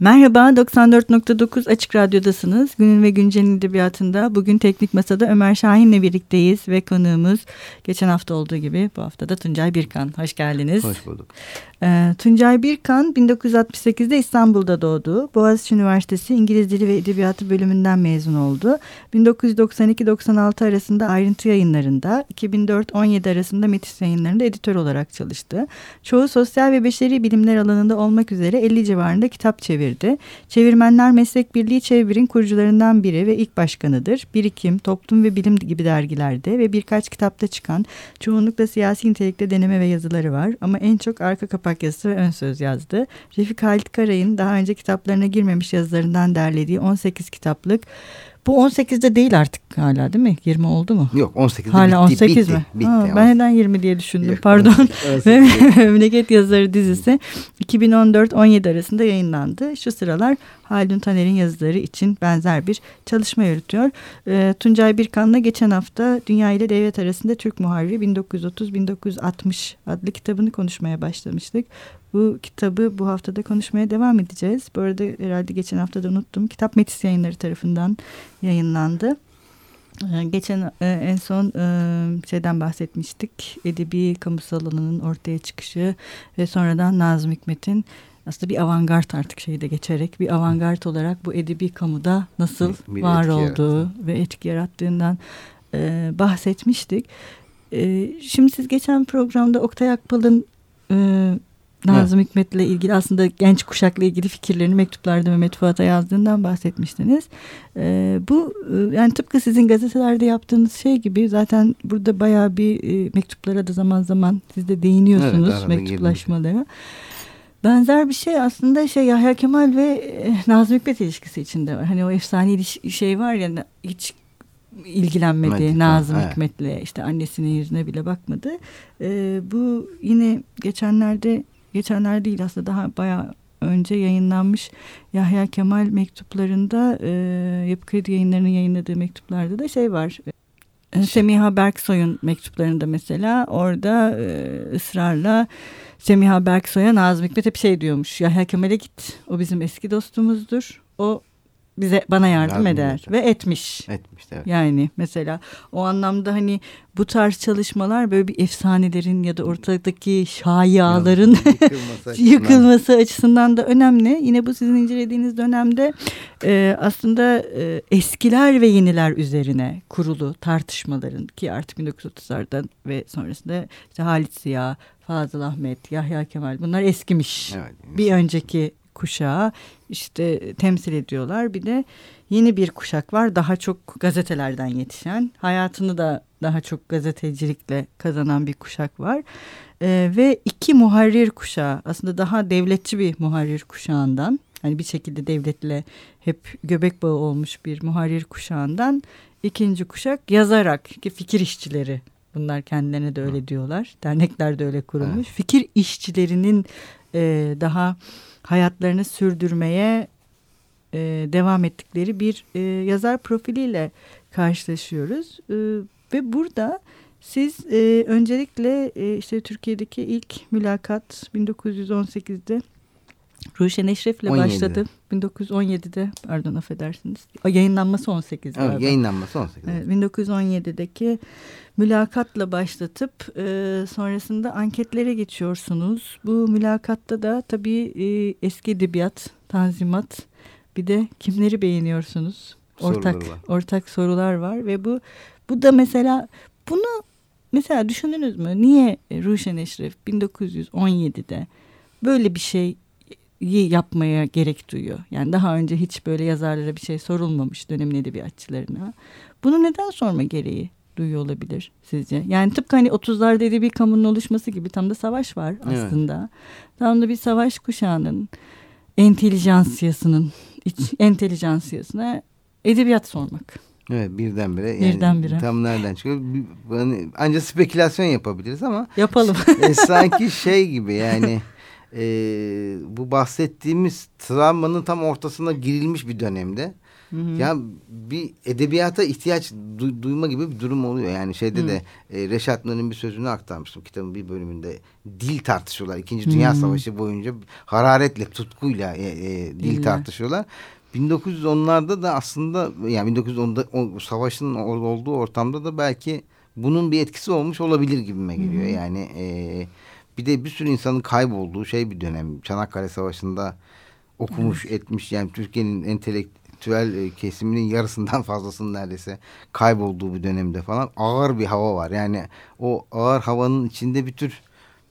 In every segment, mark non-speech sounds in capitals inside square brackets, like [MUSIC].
Merhaba, 94.9 Açık Radyo'dasınız. Günün ve Güncel'in edebiyatında bugün Teknik Masa'da Ömer Şahin'le birlikteyiz ve konuğumuz geçen hafta olduğu gibi bu hafta da Tuncay Birkan. Hoş geldiniz. Hoş bulduk. Ee, Tuncay Birkan 1968'de İstanbul'da doğdu. Boğaziçi Üniversitesi İngiliz Dili ve Edebiyatı bölümünden mezun oldu. 1992-96 arasında ayrıntı yayınlarında, 2004-17 arasında Metis yayınlarında editör olarak çalıştı. Çoğu sosyal ve beşeri bilimler alanında olmak üzere 50 civarında kitap çevirdi. Çevirmenler Meslek Birliği Çevir'in kurucularından biri ve ilk başkanıdır. Birikim, Toplum ve Bilim gibi dergilerde ve birkaç kitapta çıkan çoğunlukla siyasi nitelikte deneme ve yazıları var. Ama en çok arka kapak yazısı ve ön söz yazdı. Refik Halit Karay'ın daha önce kitaplarına girmemiş yazılarından derlediği 18 kitaplık bu 18'de değil artık hala değil mi? 20 oldu mu? Yok 18'de hala bitti. 18 bitti, mi? Bitti, ha, ben neden 20 diye düşündüm. Yok, Pardon. 18. [LAUGHS] Memleket Yazıları dizisi 2014-17 arasında yayınlandı. Şu sıralar Haldun Taner'in yazıları için benzer bir çalışma yürütüyor. E, Tuncay Birkan'la geçen hafta Dünya ile Devlet arasında Türk Muharriri 1930-1960 adlı kitabını konuşmaya başlamıştık. Bu kitabı bu haftada konuşmaya devam edeceğiz. Bu arada herhalde geçen hafta da unuttum. Kitap Metis yayınları tarafından yayınlandı. Geçen en son şeyden bahsetmiştik. Edebi kamusal alanının ortaya çıkışı ve sonradan Nazım Hikmet'in aslında bir avantgard artık şeyde geçerek bir avantgard olarak bu edebi kamuda nasıl bir, var olduğu yarattı. ve etki yarattığından bahsetmiştik. Şimdi siz geçen programda Oktay Akbal'ın Nazım evet. Hikmet'le ilgili aslında genç kuşakla ilgili fikirlerini mektuplarda Mehmet Fuat'a yazdığından bahsetmiştiniz. Ee, bu yani tıpkı sizin gazetelerde yaptığınız şey gibi zaten burada bayağı bir e, mektuplara da zaman zaman siz de değiniyorsunuz evet, mektuplaşmalara. Benzer bir şey aslında şey Yahya Kemal ve e, Nazım Hikmet ilişkisi içinde var. Hani o efsane şey var ya hiç ilgilenmedi Hikmet, Nazım evet. Hikmet'le işte annesinin yüzüne bile bakmadı. Ee, bu yine geçenlerde geçenler değil aslında daha bayağı önce yayınlanmış Yahya Kemal mektuplarında e, Yapı Kredi yayınlarının yayınladığı mektuplarda da şey var. E, Semiha Berksoy'un mektuplarında mesela orada e, ısrarla Semiha Berksoy'a Nazım Hikmet hep şey diyormuş. Yahya Kemal'e git o bizim eski dostumuzdur. O bize bana yardım, yardım eder edeceğim. ve etmiş. Etmiş evet. Yani mesela o anlamda hani bu tarz çalışmalar böyle bir efsanelerin ya da ortadaki şayiaların yıkılması, [LAUGHS] yıkılması açısından da önemli. Yine bu sizin incelediğiniz dönemde e, aslında e, eskiler ve yeniler üzerine kurulu tartışmaların ki artık 1930'lardan ve sonrasında işte Halit Ziya, Fazıl Ahmet, Yahya Kemal bunlar eskimiş. Evet, bir önceki kuşağı işte temsil ediyorlar. Bir de yeni bir kuşak var daha çok gazetelerden yetişen hayatını da daha çok gazetecilikle kazanan bir kuşak var. Ee, ve iki muharrir kuşağı aslında daha devletçi bir muharrir kuşağından hani bir şekilde devletle hep göbek bağı olmuş bir muharrir kuşağından ikinci kuşak yazarak ki fikir işçileri bunlar kendilerine de öyle diyorlar dernekler de öyle kurulmuş fikir işçilerinin e, daha hayatlarını sürdürmeye e, devam ettikleri bir e, yazar profiliyle karşılaşıyoruz. E, ve burada siz e, öncelikle e, işte Türkiye'deki ilk mülakat 1918'de Ruşen Eşref'le başladı. 1917'de pardon affedersiniz. O yayınlanması 18 galiba. Evet, yayınlanması 18. Evet, 1917'deki mülakatla başlatıp e, sonrasında anketlere geçiyorsunuz. Bu mülakatta da tabii e, eski edebiyat, tanzimat bir de kimleri beğeniyorsunuz? Ortak sorular ortak sorular var ve bu bu da mesela bunu mesela düşündünüz mü? Niye Ruşen Eşref 1917'de böyle bir şey yapmaya gerek duyuyor. Yani daha önce hiç böyle yazarlara bir şey sorulmamış dönemin edebiyatçılarına. Bunu neden sorma gereği duyuyor olabilir sizce? Yani tıpkı hani 30'larda edebi kamunun oluşması gibi tam da savaş var aslında. Evet. Tam da bir savaş kuşağının entelijansiyasının iç, entelijansiyasına edebiyat sormak. Evet birdenbire. Yani birdenbire. Tam nereden çıkıyor? Hani ancak spekülasyon yapabiliriz ama. Yapalım. [LAUGHS] e, sanki şey gibi yani [LAUGHS] e, bu bahsettiğimiz travmanın tam ortasına girilmiş bir dönemde Hı hı. Ya bir edebiyata ihtiyaç du duyma gibi bir durum oluyor. Yani şeyde hı. de e, Reşat Nuri'nin bir sözünü aktarmıştım kitabın bir bölümünde. Dil tartışıyorlar. İkinci Dünya hı. Savaşı boyunca hararetle, tutkuyla e, e, dil Diller. tartışıyorlar. 1910'larda da aslında yani 1910'da o savaşın olduğu ortamda da belki bunun bir etkisi olmuş olabilir gibime geliyor. Hı hı. Yani e, bir de bir sürü insanın kaybolduğu şey bir dönem. Çanakkale Savaşı'nda okumuş evet. etmiş yani Türkiye'nin entelektüel e, kesiminin yarısından [LAUGHS] fazlasının neredeyse kaybolduğu bir dönemde falan ağır bir hava var. Yani o ağır havanın içinde bir tür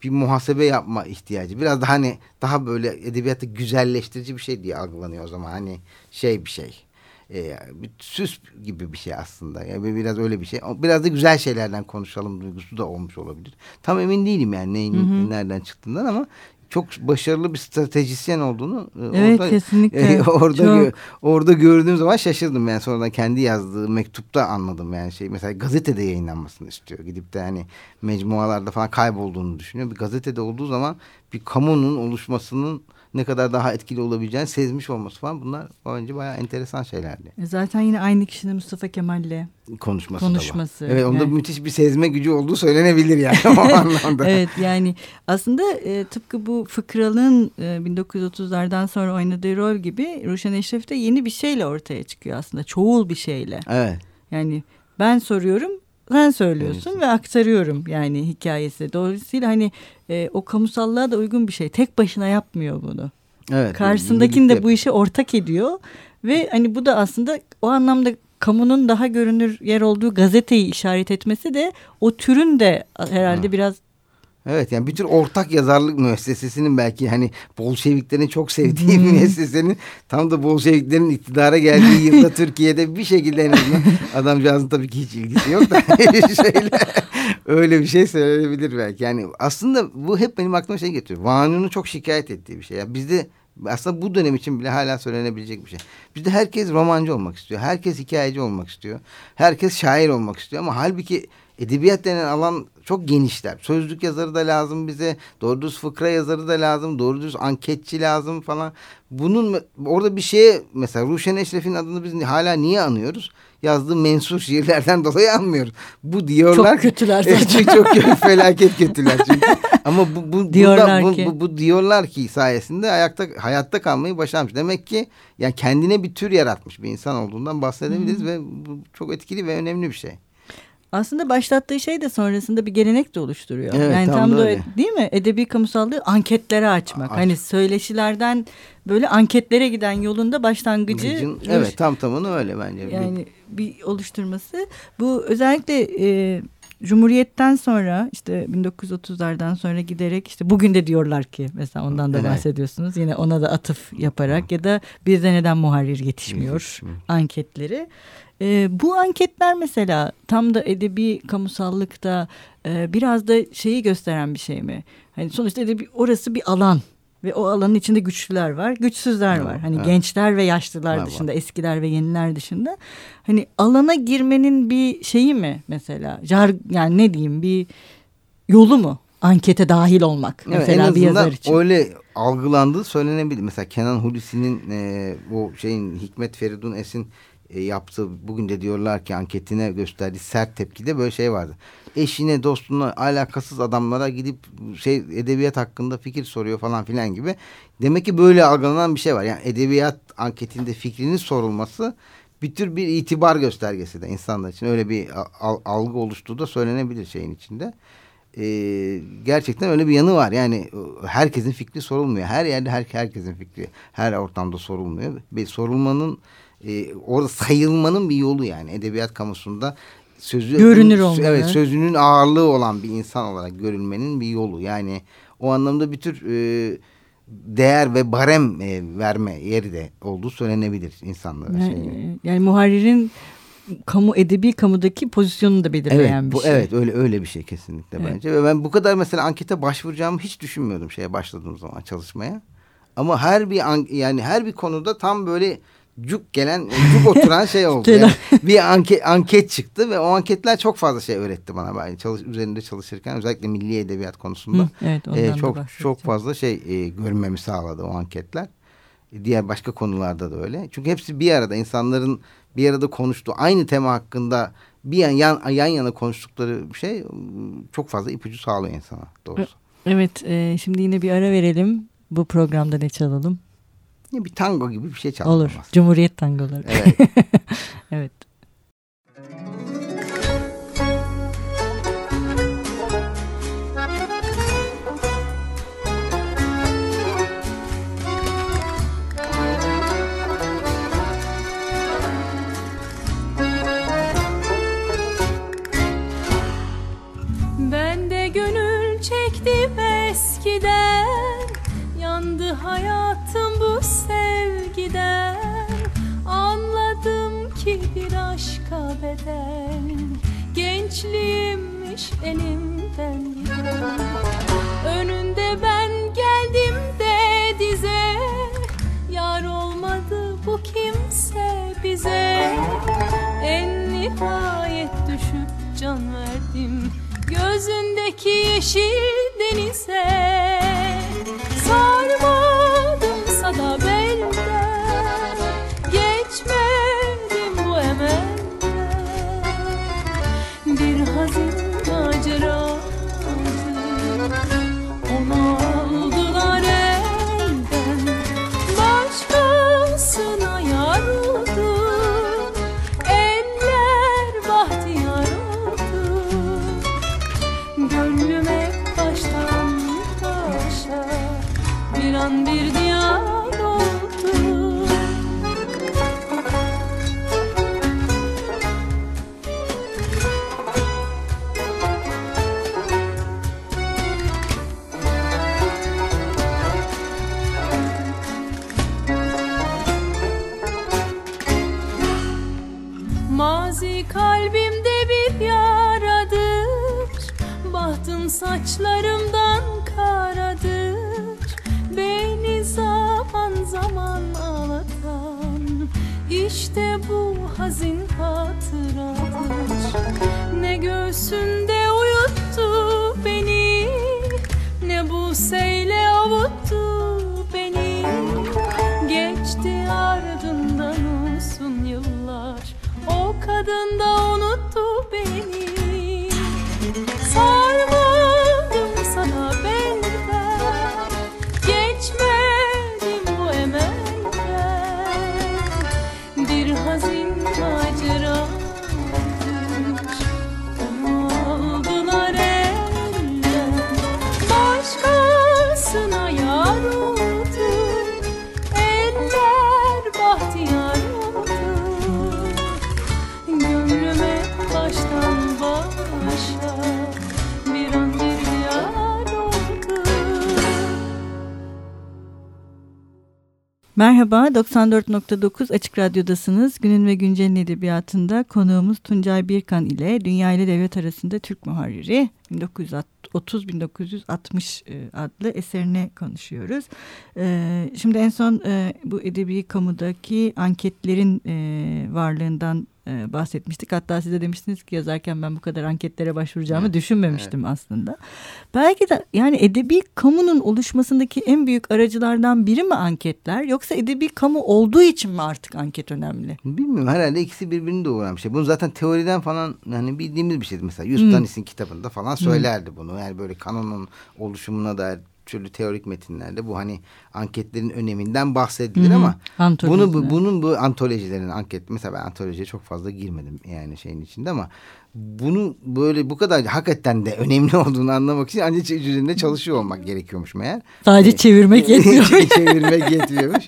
bir muhasebe yapma ihtiyacı. Biraz daha hani daha böyle edebiyatı güzelleştirici bir şey diye algılanıyor o zaman. Hani şey bir şey. E, bir süs gibi bir şey aslında. Yani biraz öyle bir şey. Biraz da güzel şeylerden konuşalım duygusu da olmuş olabilir. Tam emin değilim yani neyin hı hı. nereden çıktığından ama çok başarılı bir stratejisyen olduğunu e, evet, orada [LAUGHS] kesinlikle. E, orada çok. Gö orada gördüğüm zaman şaşırdım yani sonradan kendi yazdığı mektupta anladım yani şey mesela gazetede yayınlanmasını istiyor gidip de hani mecmualarda falan kaybolduğunu düşünüyor bir gazetede olduğu zaman bir kamunun oluşmasının ne kadar daha etkili olabileceğini sezmiş olması falan bunlar bence bayağı enteresan şeylerdi. E, zaten yine aynı kişinin Mustafa Kemal'le konuşması, konuşması. Evet onda yani. müthiş bir sezme gücü olduğu söylenebilir yani o [LAUGHS] anlamda. evet yani aslında e, tıpkı bu Fıkralı'nın e, 1930'lardan sonra oynadığı rol gibi Ruşen Eşref de yeni bir şeyle ortaya çıkıyor aslında. Çoğul bir şeyle. Evet. Yani ben soruyorum sen söylüyorsun evet. ve aktarıyorum yani hikayesi. Dolayısıyla hani e, o kamusallığa da uygun bir şey. Tek başına yapmıyor bunu. Evet. Karşısındakini de bu işe ortak ediyor ve hani bu da aslında o anlamda kamunun daha görünür yer olduğu gazeteyi işaret etmesi de o türün de herhalde ha. biraz Evet yani bir tür ortak yazarlık müessesesinin belki hani Bolşeviklerin çok sevdiği hmm. müessesenin tam da Bolşeviklerin iktidara geldiği yılda [LAUGHS] Türkiye'de bir şekilde en azından adamcağızın tabii ki hiç ilgisi yok da [LAUGHS] şöyle öyle bir şey söylenebilir belki. Yani aslında bu hep benim aklıma şey getiriyor. Vanun'un çok şikayet ettiği bir şey. Yani bizde aslında bu dönem için bile hala söylenebilecek bir şey. Bizde herkes romancı olmak istiyor. Herkes hikayeci olmak istiyor. Herkes şair olmak istiyor ama halbuki edebiyat denen alan çok genişler. Sözlük yazarı da lazım bize. Doğru düz fıkra yazarı da lazım. Doğru düz anketçi lazım falan. Bunun orada bir şeye mesela Ruşen Eşref'in adını biz hala niye anıyoruz? Yazdığı mensur şiirlerden [LAUGHS] dolayı anmıyoruz. Bu diyorlar. Çok kötüler [LAUGHS] zaten. çok, çok [LAUGHS] felaket kötüler çünkü. Ama bu, bu, diyorlar burada, ki. Bu, bu, bu diyorlar ki sayesinde ayakta hayatta kalmayı başarmış. Demek ki yani kendine bir tür yaratmış bir insan olduğundan bahsedebiliriz hmm. ve bu çok etkili ve önemli bir şey. Aslında başlattığı şey de sonrasında bir gelenek de oluşturuyor. Evet, yani tam, tam da öyle. değil mi? Edebi kamusallığı anketlere açmak. Aç. Hani söyleşilerden böyle anketlere giden yolunda başlangıcı. Gücün, evet tam tamını öyle bence. Yani bir oluşturması. Bu özellikle e, Cumhuriyet'ten sonra işte 1930'lardan sonra giderek işte bugün de diyorlar ki mesela ondan da evet. bahsediyorsunuz. Yine ona da atıf yaparak ya da bir de neden muharrir yetişmiyor anketleri. E, bu anketler mesela tam da edebi kamusallıkta e, biraz da şeyi gösteren bir şey mi? Hani sonuçta edebi orası bir alan ve o alanın içinde güçlüler var, güçsüzler evet, var. Hani evet. gençler ve yaşlılar evet, dışında, var. eskiler ve yeniler dışında. Hani alana girmenin bir şeyi mi mesela? Jar yani ne diyeyim bir yolu mu? Ankete dahil olmak evet, mesela en bir yazar için. öyle algılandığı söylenebilir. Mesela Kenan Hulusi'nin e, o şeyin Hikmet Feridun Es'in e, yaptığı bugün de diyorlar ki anketine gösterdiği sert tepkide böyle şey vardı. Eşine dostuna alakasız adamlara gidip şey edebiyat hakkında fikir soruyor falan filan gibi. Demek ki böyle algılanan bir şey var. Yani edebiyat anketinde fikrinin sorulması bir tür bir itibar göstergesi de insanlar için. Öyle bir algı oluştuğu da söylenebilir şeyin içinde. Ee, gerçekten öyle bir yanı var. Yani herkesin fikri sorulmuyor. Her yerde her, herkesin fikri her ortamda sorulmuyor. Bir sorulmanın e, orada sayılmanın bir yolu yani edebiyat kamusunda sözü görünür olmalı. Evet sözünün ağırlığı olan bir insan olarak görülmenin bir yolu. Yani o anlamda bir tür e, değer ve barem e, verme yeri de olduğu söylenebilir insanlara. Yani, şey. yani muharririn kamu edebi kamudaki pozisyonunu da belirleyen evet, bu, bir şey. Evet öyle öyle bir şey kesinlikle evet. bence. Ve ben bu kadar mesela ankete başvuracağımı hiç düşünmüyordum şeye başladığım zaman çalışmaya. Ama her bir yani her bir konuda tam böyle cuk gelen, cuk oturan şey oldu. yani bir anket, anket çıktı ve o anketler çok fazla şey öğretti bana. Ben çalış, üzerinde çalışırken özellikle milli edebiyat konusunda Hı, evet, e, çok çok fazla şey e, görmemi sağladı o anketler. Diğer başka konularda da öyle. Çünkü hepsi bir arada insanların bir arada konuştuğu aynı tema hakkında bir yan, yan, yan yana konuştukları şey çok fazla ipucu sağlıyor insana doğrusu. Evet e, şimdi yine bir ara verelim. Bu programda ne çalalım? Bir tango gibi bir şey çalalım. Olur. Aslında. Cumhuriyet tangoları. Evet. [LAUGHS] evet. Gençliğimmiş elimden giden. Önünde ben geldim de dize. Yar olmadı bu kimse bize. En nihayet düşüp can verdim. Gözündeki yeşil denize Bahtım saçlarımdan karadır. Beni zaman zaman ağlatan İşte bu hazin hatıradır. Ne göğsünde uyuttu beni Ne bu seyle avuttu beni. Geçti ardından uzun yıllar. O kadın Merhaba, 94.9 Açık Radyo'dasınız. Günün ve Güncel'in edebiyatında konuğumuz Tuncay Birkan ile Dünya ile Devlet arasında Türk muharriri 1930-1960 e, adlı eserine konuşuyoruz. E, şimdi en son e, bu edebi kamudaki anketlerin varlığından bahsetmiştik. Hatta size demiştiniz ki yazarken ben bu kadar anketlere başvuracağımı evet, düşünmemiştim evet. aslında. Belki de yani edebi kamunun oluşmasındaki en büyük aracılardan biri mi anketler yoksa edebi kamu olduğu için mi artık anket önemli? Bilmiyorum herhalde ikisi birbirini doğuran bir şey. Bunu zaten teoriden falan hani bildiğimiz bir şeydi. Mesela Yustanis'in hmm. kitabında falan söylerdi hmm. bunu. Yani böyle kanunun oluşumuna dair türlü teorik metinlerde bu hani anketlerin öneminden bahsedilir Hı -hı. ama bunu bu, bunun bu antolojilerin anket mesela ben antolojiye çok fazla girmedim yani şeyin içinde ama bunu böyle bu kadar hakikaten de önemli olduğunu anlamak için ancak üzerinde çalışıyor olmak gerekiyormuş meğer. Sadece çevirmek [LAUGHS] yetmiyor. çevirmek yetmiyormuş.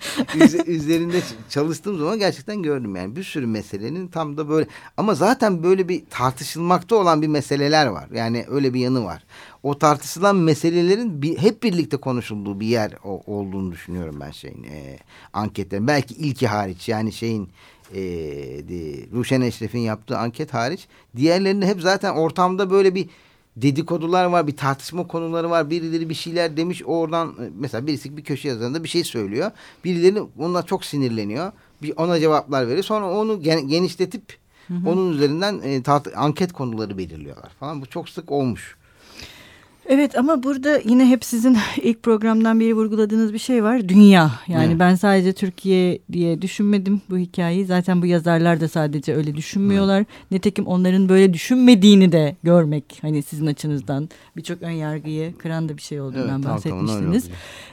üzerinde çalıştığım zaman gerçekten gördüm yani bir sürü meselenin tam da böyle ama zaten böyle bir tartışılmakta olan bir meseleler var. Yani öyle bir yanı var. O tartışılan meselelerin bir, hep birlikte konuşulduğu bir yer o, olduğunu düşünüyorum ben şeyin e, anketlerin. Belki ilki hariç yani şeyin e, de, Ruşen Eşref'in yaptığı anket hariç diğerlerinde hep zaten ortamda böyle bir dedikodular var, bir tartışma konuları var. Birileri bir şeyler demiş oradan e, mesela birisi bir köşe yazarında bir şey söylüyor. Birileri onunla çok sinirleniyor. Bir ona cevaplar veriyor. Sonra onu genişletip hı hı. onun üzerinden e, anket konuları belirliyorlar falan. Bu çok sık olmuş. Evet ama burada yine hep sizin [LAUGHS] ilk programdan beri vurguladığınız bir şey var. Dünya. Yani Evet. ben sadece Türkiye diye düşünmedim bu hikayeyi. Zaten bu yazarlar da sadece öyle düşünmüyorlar. Nitekim onların böyle düşünmediğini de görmek hani sizin açınızdan birçok ön yargıyı kıran da bir şey olduğundan Evet, bahsetmiştiniz.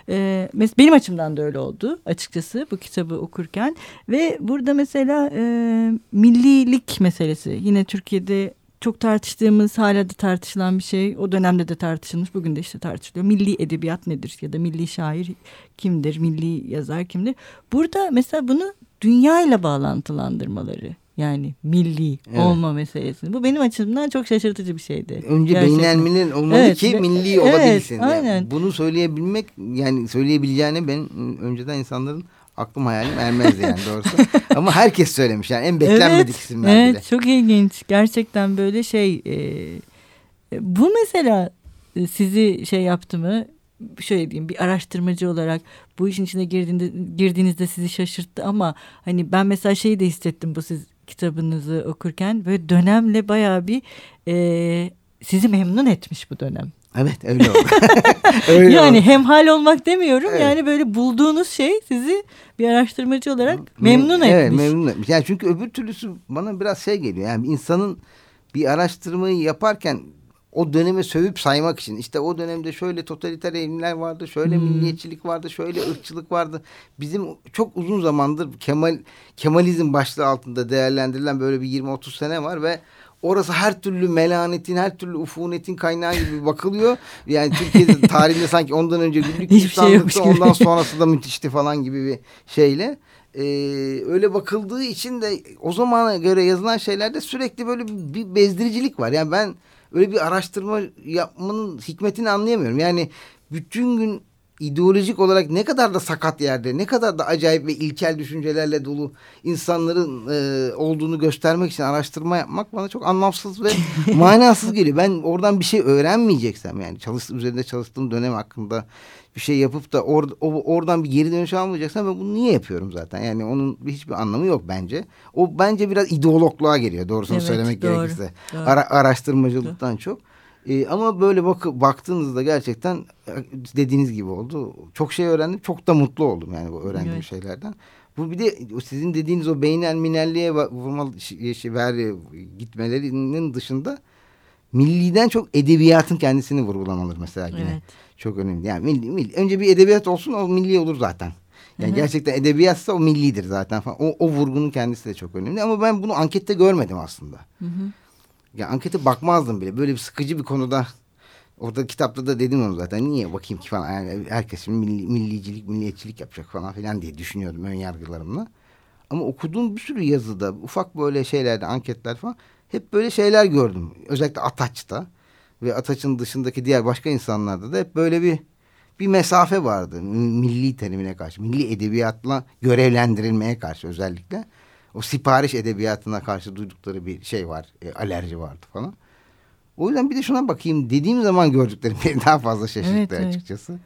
Ee, benim açımdan da öyle oldu açıkçası bu kitabı okurken ve burada mesela e, millilik meselesi yine Türkiye'de çok tartıştığımız hala da tartışılan bir şey o dönemde de tartışılmış bugün de işte tartışılıyor milli edebiyat nedir ya da milli şair kimdir milli yazar kimdir burada mesela bunu dünya ile bağlantılandırmaları yani milli Evet. olma meselesi bu benim açımdan çok şaşırtıcı bir şeydi. Önce Gerçekten. beynelmili olmalı Evet, ki milli evet, olabilsin. Yani aynen. bunu söyleyebilmek yani söyleyebileceğine ben önceden insanların aklım hayalim ermezdi yani doğrusu. [LAUGHS] Ama herkes söylemiş yani en beklenmedik evet, isimler evet, bile. çok ilginç. Gerçekten böyle şey. e, bu mesela e, sizi şey yaptı mı? Şöyle diyeyim bir araştırmacı olarak bu işin içine girdiğinde, girdiğinizde sizi şaşırttı ama hani ben mesela şeyi de hissettim bu siz kitabınızı okurken böyle dönemle bayağı bir e, sizi memnun etmiş bu dönem. Evet öyle oldu. [LAUGHS] [LAUGHS] öyle yani oldu. hemhal olmak demiyorum Evet. yani böyle bulduğunuz şey sizi bir araştırmacı olarak memnun evet, etmiş. memnun etmiş. Yani çünkü öbür türlüsü bana biraz şey geliyor. Yani insanın bir araştırmayı yaparken o döneme sövüp saymak için işte o dönemde şöyle totaliter eğilimler vardı, şöyle Hmm. milliyetçilik vardı, şöyle ırkçılık vardı. Bizim çok uzun zamandır Kemal Kemalizm başlığı altında değerlendirilen böyle bir 20-30 sene var ve orası her türlü melanetin, her türlü ufunetin kaynağı gibi bakılıyor. Yani Türkiye'de [LAUGHS] tarihinde sanki ondan önce güllük şey insanlıktı, gibi. ondan sonrası da müthişti falan gibi bir şeyle. Ee, öyle bakıldığı için de o zamana göre yazılan şeylerde sürekli böyle bir bezdiricilik var. Yani ben öyle bir araştırma yapmanın hikmetini anlayamıyorum. Yani bütün gün ideolojik olarak ne kadar da sakat yerde, ne kadar da acayip ve ilkel düşüncelerle dolu insanların e, olduğunu göstermek için araştırma yapmak bana çok anlamsız ve [LAUGHS] manasız geliyor. Ben oradan bir şey öğrenmeyeceksem yani çalış, üzerinde çalıştığım dönem hakkında bir şey yapıp da or, o, oradan bir geri dönüş almayacaksam ben bunu niye yapıyorum zaten? Yani onun bir- hiçbir anlamı yok bence. O bence biraz ideologluğa geliyor doğrusunu Evet, söylemek doğru, gerekirse. doğru. Ara, araştırmacılıktan çok. Ee, ama böyle bak baktığınızda gerçekten e, dediğiniz gibi oldu. Çok şey öğrendim. Çok da mutlu oldum yani bu öğrendiğim Evet. şeylerden. Bu bir de sizin dediğiniz o beynel minelliğe vurmalı şey, ver, gitmelerinin dışında milliden çok edebiyatın kendisini vurgulamalıdır mesela yine. Evet. Çok önemli. Yani milli, milli. Önce bir edebiyat olsun o milli olur zaten. Yani Hı hı. gerçekten edebiyatsa o millidir zaten falan. O, o vurgunun kendisi de çok önemli. Ama ben bunu ankette görmedim aslında. Hı hı. Ya ankete bakmazdım bile. Böyle bir sıkıcı bir konuda orada kitapta da dedim onu zaten. Niye bakayım ki falan. Yani herkes şimdi milli, millicilik, milliyetçilik yapacak falan filan diye düşünüyordum ön yargılarımla. Ama okuduğum bir sürü yazıda ufak böyle şeylerde anketler falan hep böyle şeyler gördüm. Özellikle Ataç'ta ve Ataç'ın dışındaki diğer başka insanlarda da hep böyle bir bir mesafe vardı. Milli terimine karşı, milli edebiyatla görevlendirilmeye karşı özellikle. O sipariş edebiyatına karşı duydukları bir şey var, e, alerji vardı falan. O yüzden bir de şuna bakayım dediğim zaman gördüklerim [LAUGHS] beni daha fazla şaşırttı Evet, evet. açıkçası.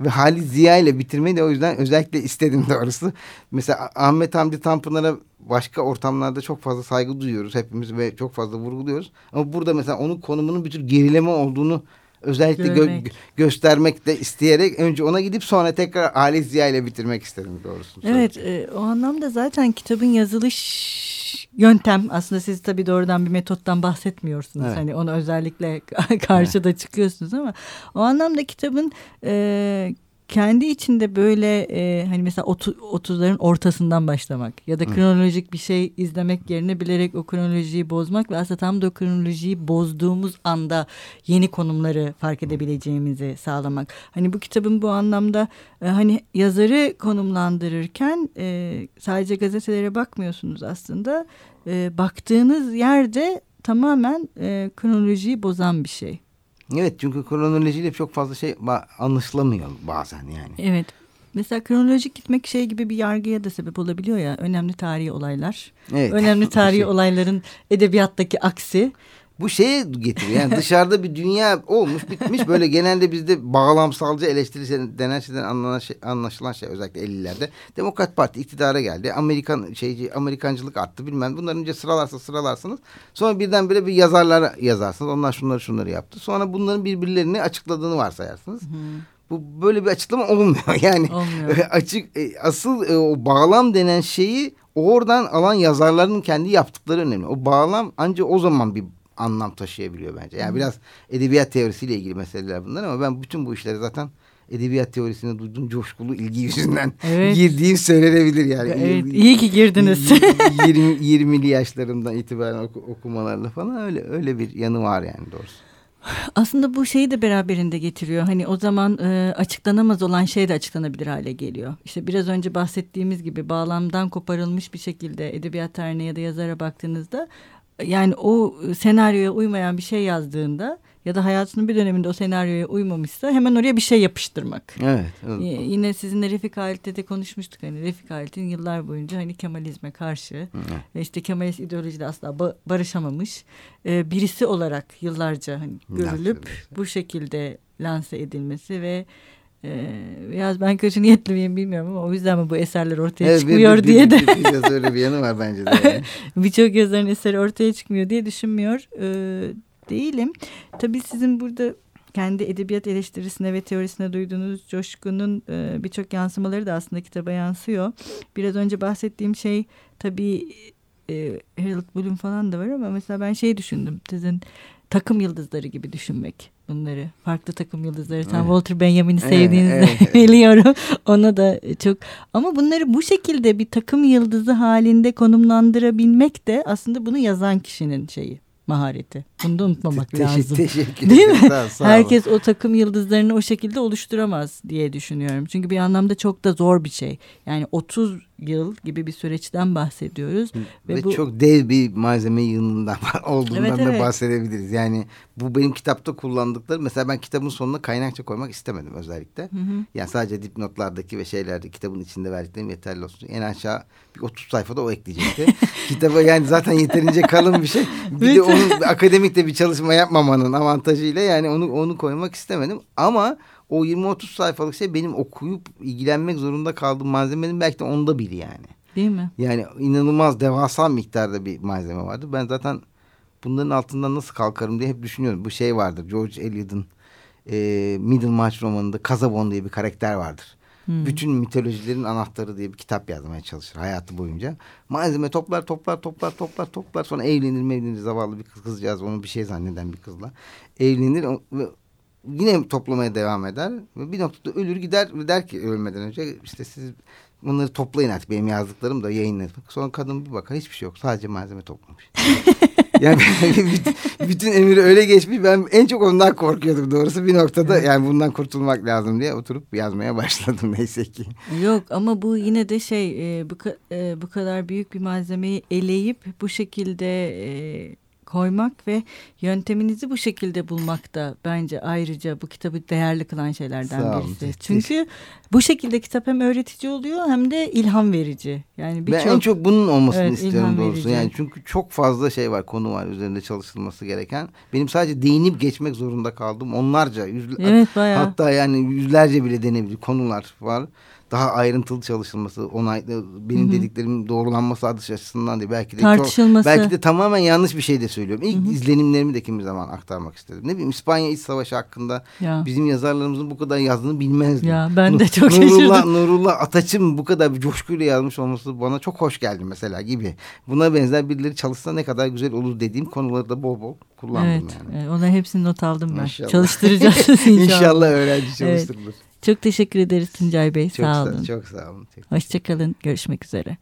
Ve Halit Ziya ile bitirmeyi de o yüzden özellikle istedim doğrusu. Mesela Ahmet Hamdi Tanpınar'a başka ortamlarda çok fazla saygı duyuyoruz hepimiz ve çok fazla vurguluyoruz. Ama burada mesela onun konumunun bir tür gerileme olduğunu özellikle gö- göstermek de isteyerek önce ona gidip sonra tekrar Halit Ziya ile bitirmek istedim doğrusu. Evet e, o anlamda zaten kitabın yazılış yöntem aslında siz tabii doğrudan bir metottan bahsetmiyorsunuz. Evet. Hani ona özellikle [LAUGHS] karşıda çıkıyorsunuz ama o anlamda kitabın e, kendi içinde böyle e, hani mesela otu- 30'ların ortasından başlamak ya da kronolojik bir şey izlemek yerine bilerek o kronolojiyi bozmak ve aslında tam da o kronolojiyi bozduğumuz anda yeni konumları fark edebileceğimizi sağlamak. Hani bu kitabın bu anlamda e, hani yazarı konumlandırırken e, sadece gazetelere bakmıyorsunuz aslında. E, baktığınız yerde tamamen e, kronolojiyi bozan bir şey. Evet çünkü kronolojiyle çok fazla şey anlaşılamıyor bazen yani. Evet. Mesela kronolojik gitmek şey gibi bir yargıya da sebep olabiliyor ya. Önemli tarihi olaylar. Evet. Önemli [LAUGHS] tarihi Şey- olayların edebiyattaki aksi. Bu şeye getiriyor. Yani dışarıda bir dünya olmuş bitmiş böyle genelde bizde bağlamsalcı eleştiri denen şeyden şey, anlaşılan şey özellikle 50'lerde. Demokrat Parti iktidara geldi. Amerikan şeyci Amerikancılık arttı bilmem. Bunları önce sıralarsa sıralarsınız. Sonra birdenbire bir yazarlara yazarsınız. Onlar şunları şunları yaptı. Sonra bunların birbirlerini açıkladığını varsayarsınız. Bu böyle bir açıklama olmuyor. [LAUGHS] Yani Olmuyor. [LAUGHS] açık e, asıl e, o bağlam denen şeyi oradan alan yazarların kendi yaptıkları önemli. O bağlam ancak o zaman bir anlam taşıyabiliyor bence. Yani biraz edebiyat teorisiyle ilgili meseleler bunlar ama ben bütün bu işleri zaten edebiyat teorisine duyduğum coşkulu ilgi yüzünden [LAUGHS] Evet. girdiğim söylenebilir yani. Evet, iyi ki girdiniz. 20 20'li yaşlarımdan itibaren oku- okumalarla falan öyle öyle bir yanı var yani doğrusu. Aslında bu şeyi de beraberinde getiriyor. Hani o zaman e, açıklanamaz olan şey de açıklanabilir hale geliyor. İşte biraz önce bahsettiğimiz gibi bağlamdan koparılmış bir şekilde edebiyat tarihine ya da yazara baktığınızda yani o senaryoya uymayan bir şey yazdığında ya da hayatının bir döneminde o senaryoya uymamışsa hemen oraya bir şey yapıştırmak. Evet. Y- Yine sizinle Refik Halit'te de konuşmuştuk hani Refik Halit'in yıllar boyunca hani Kemalizme karşı ve işte Kemalist ideolojide asla ba- barışamamış e, birisi olarak yıllarca hani görülüp bu şekilde lanse edilmesi ve e, biraz ben kötü niyetli miyim bilmiyorum ama o yüzden mi bu eserler ortaya Evet, bir- çıkmıyor bir- diye bir- de bir- biraz öyle bir yanı var bence de. yani. [LAUGHS] birçok yazarın eseri ortaya çıkmıyor diye düşünmüyor e, değilim. Tabii sizin burada kendi edebiyat eleştirisine ve teorisine duyduğunuz coşkunun e, birçok yansımaları da aslında kitaba yansıyor. Biraz önce bahsettiğim şey tabii e, Harold Bloom falan da var ama mesela ben şey düşündüm. Sizin takım yıldızları gibi düşünmek bunları. Farklı takım yıldızları. Tam Evet. Walter Benjamin'i sevdiğinizi evet, evet. [LAUGHS] biliyorum. Ona da çok ama bunları bu şekilde bir takım yıldızı halinde konumlandırabilmek de aslında bunu yazan kişinin şeyi mahareti. Bunu da unutmamak lazım. Teşekkür Değil mi? Olun. Herkes o takım yıldızlarını o şekilde oluşturamaz diye düşünüyorum. Çünkü bir anlamda çok da zor bir şey. Yani 30 yıl gibi bir süreçten bahsediyoruz. Ve, Ve bu- çok dev bir malzeme yığınından [LAUGHS] olduğundan Evet, da evet. bahsedebiliriz. Yani bu benim kitapta kullandıkları mesela ben kitabın sonuna kaynakça koymak istemedim özellikle. Yani sadece dipnotlardaki ve şeylerde kitabın içinde verdiklerim yeterli olsun. En aşağı bir 30 sayfada o ekleyecekti. [LAUGHS] Kitaba yani zaten yeterince kalın bir şey. Bir de onun akademik de bir çalışma yapmamanın avantajıyla yani onu onu koymak istemedim. Ama o 20-30 sayfalık şey benim okuyup ilgilenmek zorunda kaldığım malzemenin belki de onda biri yani. Değil mi? Yani inanılmaz devasa miktarda bir malzeme vardı. Ben zaten bunların altından nasıl kalkarım diye hep düşünüyorum. Bu şey vardır George Eliot'un e, Middlemarch romanında Kazabon diye bir karakter vardır. Hmm. Bütün mitolojilerin anahtarı diye bir kitap yazmaya çalışır hayatı boyunca. Malzeme toplar toplar toplar toplar toplar sonra evlenir mevlenir zavallı bir kız kızcağız onu bir şey zanneden bir kızla. Evlenir ve yine toplamaya devam eder. Ve bir noktada ölür gider ve der ki ölmeden önce işte siz bunları toplayın artık benim yazdıklarım da yayınlayın. Sonra kadın bir bakar hiçbir şey yok sadece malzeme toplamış. [LAUGHS] yani bütün, [LAUGHS] bütün emir öyle geçmiş ben en çok ondan korkuyordum doğrusu bir noktada yani bundan kurtulmak lazım diye oturup yazmaya başladım [LAUGHS] neyse ki. Yok ama bu yine de şey e, bu, e, bu kadar büyük bir malzemeyi eleyip bu şekilde e, koymak ve yönteminizi bu şekilde bulmak da bence ayrıca bu kitabı değerli kılan şeylerden birisi. Çünkü bu şekilde kitap hem öğretici oluyor hem de ilham verici. Yani Ben en birçok çok bunun olmasını Evet, istiyorum doğrusu. verici. Yani çünkü çok fazla şey var, konu var üzerinde çalışılması gereken. Benim sadece değinip geçmek zorunda kaldım. Onlarca, yüz, Evet, bayağı. hatta yani yüzlerce bile denebilir konular var. Daha ayrıntılı çalışılması, onay, benim Hı hı. dediklerimin doğrulanması adı açısından değil. Belki de Tartışılması. Çok, belki de tamamen yanlış bir şey de söylüyorum. İlk izlenimlerimi de kimi zaman aktarmak istedim. Ne bileyim İspanya İç Savaşı hakkında Ya. bizim yazarlarımızın bu kadar yazdığını bilmezdim. Ya, ben de çok Nurullah, şaşırdım. Nurullah Ataç'ın bu kadar bir coşkuyla yazmış olması bana çok hoş geldi mesela gibi. Buna benzer birileri çalışsa ne kadar güzel olur dediğim konuları da bol bol kullandım Evet, yani. evet, ona hepsini not aldım ben. İnşallah. Çalıştıracağız [LAUGHS] inşallah. İnşallah öğrenci Evet. Çok teşekkür ederiz Tuncay Bey. Çok sağ sağ, olun. çok sağ olun. Hoşçakalın. Görüşmek üzere.